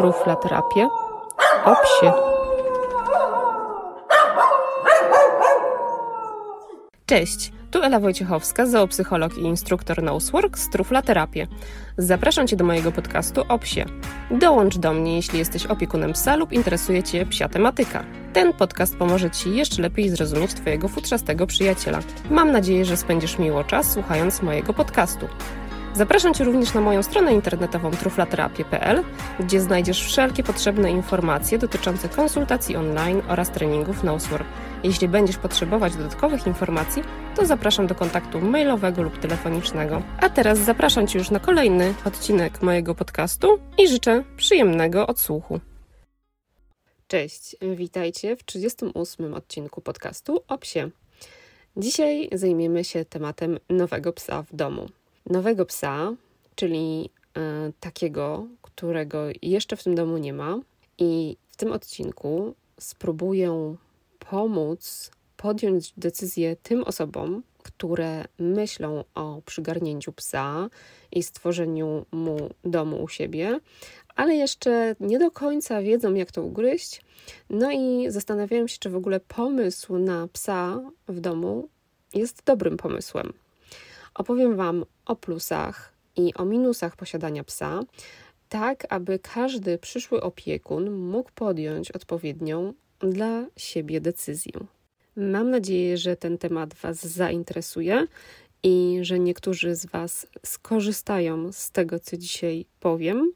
truflaterapię o psie. Cześć, tu Ela Wojciechowska, zoopsycholog i instruktor Nosework z Truflaterapię. Zapraszam Cię do mojego podcastu o psie. Dołącz do mnie, jeśli jesteś opiekunem psa lub interesuje Cię psia tematyka. Ten podcast pomoże Ci jeszcze lepiej zrozumieć Twojego futrzastego przyjaciela. Mam nadzieję, że spędzisz miło czas słuchając mojego podcastu. Zapraszam Cię również na moją stronę internetową truflaterapię.pl, gdzie znajdziesz wszelkie potrzebne informacje dotyczące konsultacji online oraz treningów Nosework. Jeśli będziesz potrzebować dodatkowych informacji, to zapraszam do kontaktu mailowego lub telefonicznego. A teraz zapraszam Cię już na kolejny odcinek mojego podcastu i życzę przyjemnego odsłuchu. Cześć, witajcie w 38 odcinku podcastu o psie. Dzisiaj zajmiemy się tematem nowego psa w domu nowego psa, czyli e, takiego, którego jeszcze w tym domu nie ma. I w tym odcinku spróbuję pomóc podjąć decyzję tym osobom, które myślą o przygarnięciu psa i stworzeniu mu domu u siebie, ale jeszcze nie do końca wiedzą, jak to ugryźć. No i zastanawiają się, czy w ogóle pomysł na psa w domu jest dobrym pomysłem. Opowiem Wam o plusach i o minusach posiadania psa, tak aby każdy przyszły opiekun mógł podjąć odpowiednią dla siebie decyzję. Mam nadzieję, że ten temat Was zainteresuje i że niektórzy z Was skorzystają z tego, co dzisiaj powiem.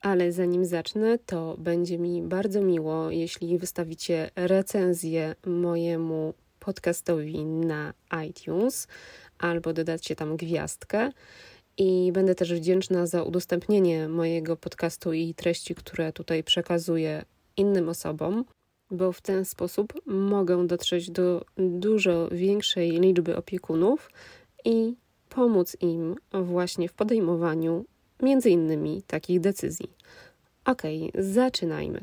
Ale zanim zacznę, to będzie mi bardzo miło, jeśli wystawicie recenzję mojemu podcastowi na iTunes albo dodacie tam gwiazdkę. I będę też wdzięczna za udostępnienie mojego podcastu i treści, które tutaj przekazuję innym osobom, bo w ten sposób mogę dotrzeć do dużo większej liczby opiekunów i pomóc im właśnie w podejmowaniu między innymi takich decyzji. Ok, zaczynajmy.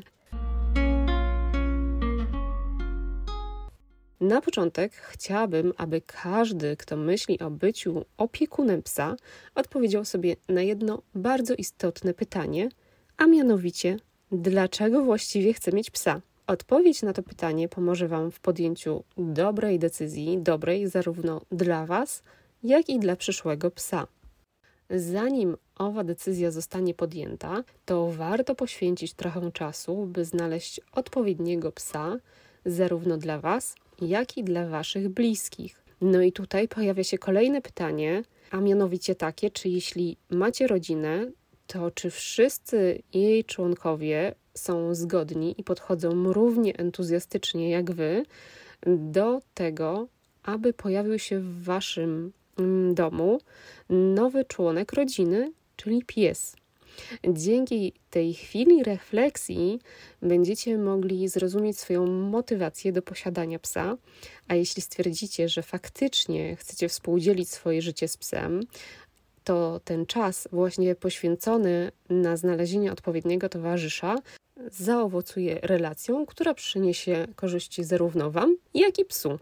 Na początek chciałabym, aby każdy, kto myśli o byciu opiekunem psa, odpowiedział sobie na jedno bardzo istotne pytanie, a mianowicie, dlaczego właściwie chce mieć psa? Odpowiedź na to pytanie pomoże Wam w podjęciu dobrej decyzji, dobrej zarówno dla Was, jak i dla przyszłego psa. Zanim owa decyzja zostanie podjęta, to warto poświęcić trochę czasu, by znaleźć odpowiedniego psa, zarówno dla Was, jak i dla Waszych bliskich. No i tutaj pojawia się kolejne pytanie, a mianowicie takie, czy jeśli macie rodzinę, to czy wszyscy jej członkowie są zgodni i podchodzą równie entuzjastycznie jak Wy do tego, aby pojawił się w Waszym mm, domu nowy członek rodziny, czyli pies. Dzięki tej chwili refleksji będziecie mogli zrozumieć swoją motywację do posiadania psa, a jeśli stwierdzicie, że faktycznie chcecie współdzielić swoje życie z psem, to ten czas właśnie poświęcony na znalezienie odpowiedniego towarzysza zaowocuje relacją, która przyniesie korzyści zarówno Wam, jak i psu.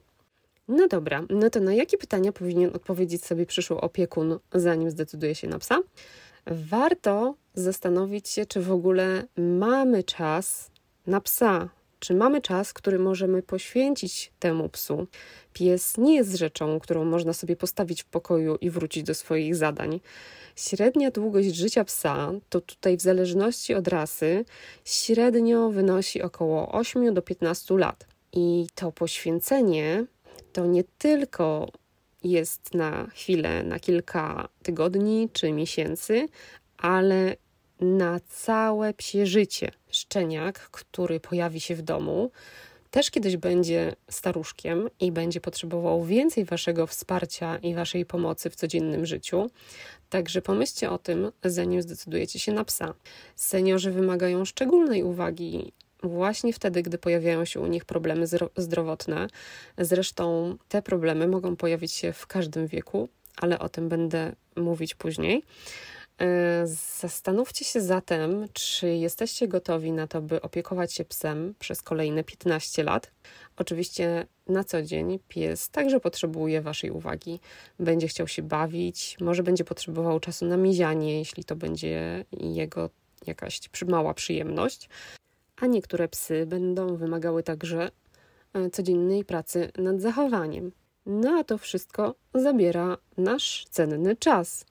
No dobra, no to na jakie pytania powinien odpowiedzieć sobie przyszły opiekun, zanim zdecyduje się na psa? Warto zastanowić się, czy w ogóle mamy czas na psa, czy mamy czas, który możemy poświęcić temu psu. Pies nie jest rzeczą, którą można sobie postawić w pokoju i wrócić do swoich zadań. Średnia długość życia psa to tutaj w zależności od rasy średnio wynosi około 8 do 15 lat. I to poświęcenie to nie tylko jest na chwilę, na kilka tygodni czy miesięcy, ale na całe psie życie. Szczeniak, który pojawi się w domu, też kiedyś będzie staruszkiem i będzie potrzebował więcej Waszego wsparcia i Waszej pomocy w codziennym życiu. Także pomyślcie o tym, zanim zdecydujecie się na psa. Seniorzy wymagają szczególnej uwagi właśnie wtedy, gdy pojawiają się u nich problemy zdrowotne. Zresztą te problemy mogą pojawić się w każdym wieku, ale o tym będę mówić później. E, zastanówcie się zatem, czy jesteście gotowi na to, by opiekować się psem przez kolejne 15 lat. Oczywiście na co dzień pies także potrzebuje Waszej uwagi. Będzie chciał się bawić, może będzie potrzebował czasu na mizianie, jeśli to będzie jego jakaś mała przyjemność, a niektóre psy będą wymagały także e, codziennej pracy nad zachowaniem. No a to wszystko zabiera nasz cenny czas.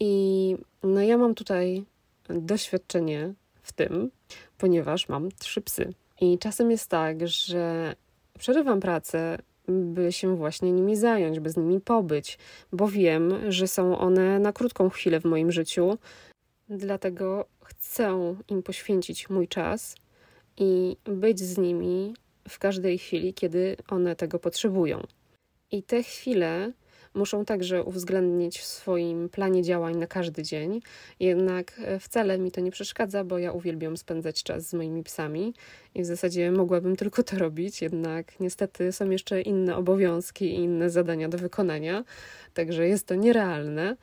I no ja mam tutaj doświadczenie w tym, ponieważ mam trzy psy. I czasem jest tak, że przerywam pracę, by się właśnie nimi zająć, by z nimi pobyć, bo wiem, że są one na krótką chwilę w moim życiu. Dlatego chcę im poświęcić mój czas i być z nimi w każdej chwili, kiedy one tego potrzebują. I te chwile muszą także uwzględnić w swoim planie działań na każdy dzień. Jednak e, wcale mi to nie przeszkadza, bo ja uwielbiam spędzać czas z moimi psami i w zasadzie mogłabym tylko to robić, jednak niestety są jeszcze inne obowiązki i inne zadania do wykonania, także jest to nierealne.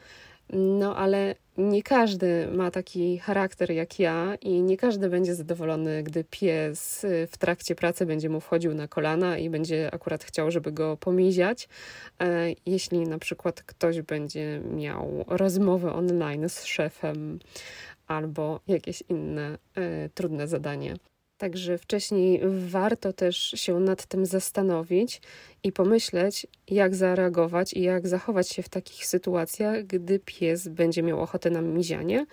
No, ale nie każdy ma taki charakter jak ja i nie każdy będzie zadowolony, gdy pies y, w trakcie pracy będzie mu wchodził na kolana i będzie akurat chciał, żeby go pomiziać. E, jeśli na przykład ktoś będzie miał rozmowę online z szefem albo jakieś inne e, trudne zadanie. Także wcześniej warto też się nad tym zastanowić i pomyśleć, jak zareagować i jak zachować się w takich sytuacjach, gdy pies będzie miał ochotę na mizianie,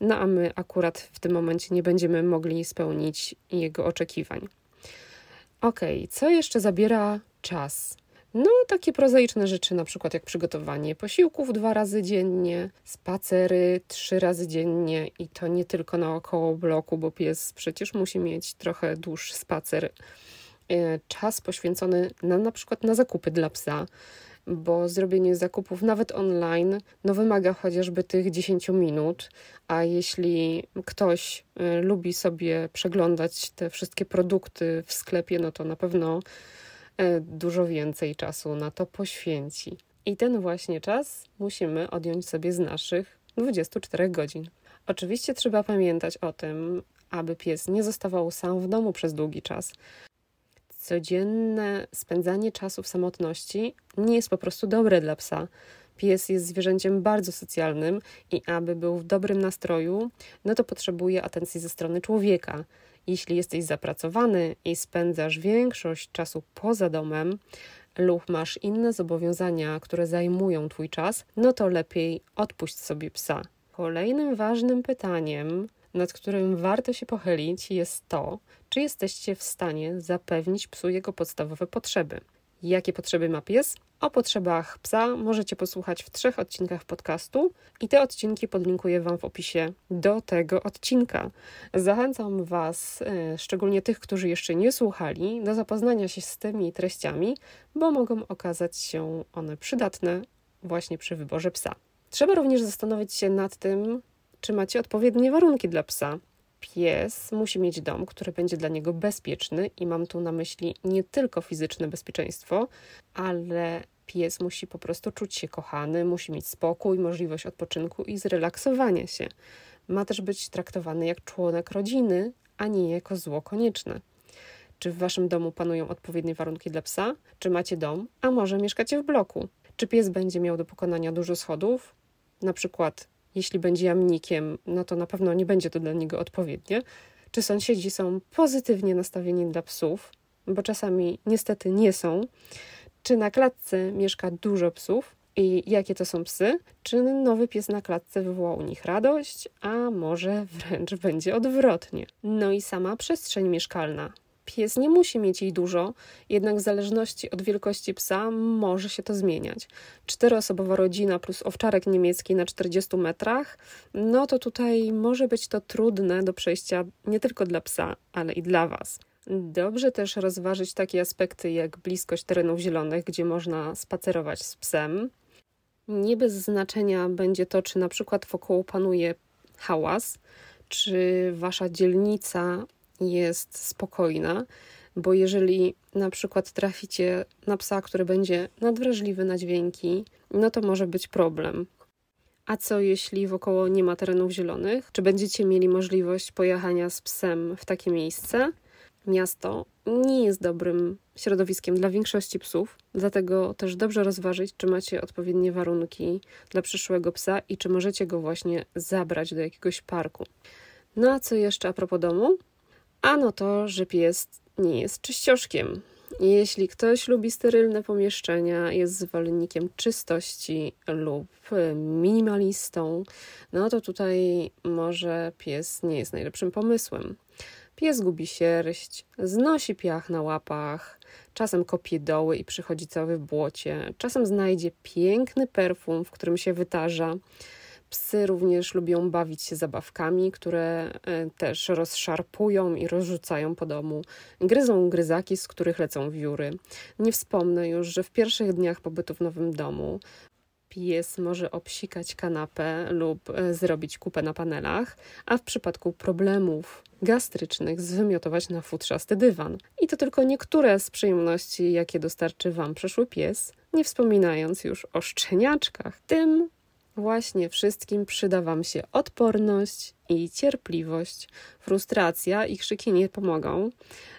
no a my akurat w tym momencie nie będziemy mogli spełnić jego oczekiwań. Ok, co jeszcze zabiera czas? No, takie prozaiczne rzeczy, na przykład jak przygotowanie posiłków dwa razy dziennie, spacery trzy razy dziennie i to nie tylko naokoło bloku, bo pies przecież musi mieć trochę dłuższy spacer. E, czas poświęcony na, na przykład na zakupy dla psa, bo zrobienie zakupów nawet online no wymaga chociażby tych 10 minut, a jeśli ktoś e, lubi sobie przeglądać te wszystkie produkty w sklepie, no to na pewno dużo więcej czasu na to poświęci. I ten właśnie czas musimy odjąć sobie z naszych 24 godzin. Oczywiście trzeba pamiętać o tym, aby pies nie zostawał sam w domu przez długi czas. Codzienne spędzanie czasu w samotności nie jest po prostu dobre dla psa. Pies jest zwierzęciem bardzo socjalnym i aby był w dobrym nastroju, no to potrzebuje atencji ze strony człowieka. Jeśli jesteś zapracowany i spędzasz większość czasu poza domem, lub masz inne zobowiązania, które zajmują Twój czas, no to lepiej odpuść sobie psa. Kolejnym ważnym pytaniem, nad którym warto się pochylić, jest to, czy jesteście w stanie zapewnić psu jego podstawowe potrzeby. Jakie potrzeby ma pies? O potrzebach psa możecie posłuchać w trzech odcinkach podcastu i te odcinki podlinkuję Wam w opisie do tego odcinka. Zachęcam Was, e, szczególnie tych, którzy jeszcze nie słuchali, do zapoznania się z tymi treściami, bo mogą okazać się one przydatne właśnie przy wyborze psa. Trzeba również zastanowić się nad tym, czy macie odpowiednie warunki dla psa pies musi mieć dom, który będzie dla niego bezpieczny, i mam tu na myśli nie tylko fizyczne bezpieczeństwo, ale pies musi po prostu czuć się kochany, musi mieć spokój, możliwość odpoczynku i zrelaksowania się. Ma też być traktowany jak członek rodziny, a nie jako zło konieczne. Czy w waszym domu panują odpowiednie warunki dla psa? Czy macie dom, a może mieszkacie w bloku? Czy pies będzie miał do pokonania dużo schodów? Na przykład jeśli będzie jamnikiem, no to na pewno nie będzie to dla niego odpowiednie. Czy sąsiedzi są pozytywnie nastawieni dla psów, bo czasami niestety nie są. Czy na klatce mieszka dużo psów i jakie to są psy? Czy nowy pies na klatce wywoła u nich radość, a może wręcz będzie odwrotnie? No i sama przestrzeń mieszkalna. Pies nie musi mieć jej dużo, jednak w zależności od wielkości psa może się to zmieniać. Czteroosobowa rodzina plus owczarek niemiecki na 40 metrach, no to tutaj może być to trudne do przejścia nie tylko dla psa, ale i dla Was. Dobrze też rozważyć takie aspekty jak bliskość terenów zielonych, gdzie można spacerować z psem. Nie bez znaczenia będzie to, czy na przykład wokół panuje hałas, czy wasza dzielnica jest spokojna, bo jeżeli na przykład traficie na psa, który będzie nadwrażliwy na dźwięki, no to może być problem. A co jeśli wokoło nie ma terenów zielonych? Czy będziecie mieli możliwość pojechania z psem w takie miejsce? Miasto nie jest dobrym środowiskiem dla większości psów, dlatego też dobrze rozważyć, czy macie odpowiednie warunki dla przyszłego psa i czy możecie go właśnie zabrać do jakiegoś parku. No a co jeszcze a propos domu? Ano to, że pies nie jest czyścioszkiem. Jeśli ktoś lubi sterylne pomieszczenia, jest zwolennikiem czystości lub minimalistą, no to tutaj może pies nie jest najlepszym pomysłem. Pies gubi sierść, znosi piach na łapach, czasem kopie doły i przychodzi cały w błocie, czasem znajdzie piękny perfum, w którym się wytarza. Psy również lubią bawić się zabawkami, które e, też rozszarpują i rozrzucają po domu. Gryzą gryzaki, z których lecą wióry. Nie wspomnę już, że w pierwszych dniach pobytu w nowym domu pies może obsikać kanapę lub e, zrobić kupę na panelach, a w przypadku problemów gastrycznych zwymiotować na futrzasty dywan. I to tylko niektóre z przyjemności, jakie dostarczy Wam przyszły pies, nie wspominając już o szczeniaczkach. Tym właśnie wszystkim przyda Wam się odporność i cierpliwość. Frustracja i krzyki nie pomogą.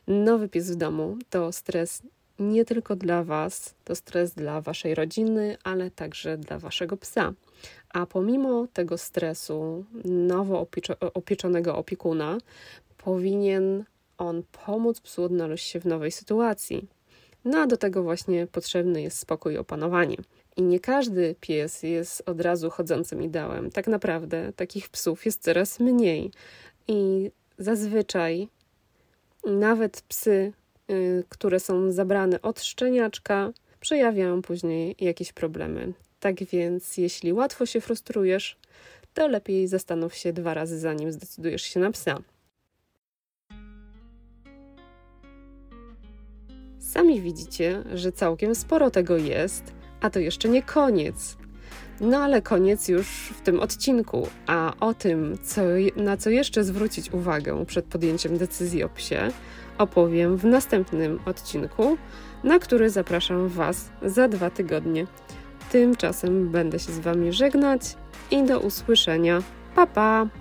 Nowy pies w domu to stres nie tylko dla Was, to stres dla Waszej rodziny, ale także dla Waszego psa. A pomimo tego stresu nowo opieczonego opiekuna, powinien on pomóc psu odnaleźć się w nowej sytuacji. No a do tego właśnie potrzebny jest spokój i opanowanie. I nie każdy pies jest od razu chodzącym ideałem. Tak naprawdę takich psów jest coraz mniej. I zazwyczaj nawet psy, y, które są zabrane od szczeniaczka, przejawiają później jakieś problemy. Tak więc, jeśli łatwo się frustrujesz, to lepiej zastanów się dwa razy, zanim zdecydujesz się na psa. Sami widzicie, że całkiem sporo tego jest, a to jeszcze nie koniec. No ale koniec już w tym odcinku, a o tym, co, na co jeszcze zwrócić uwagę przed podjęciem decyzji o psie, opowiem w następnym odcinku, na który zapraszam Was za dwa tygodnie. Tymczasem będę się z Wami żegnać i do usłyszenia. Pa pa!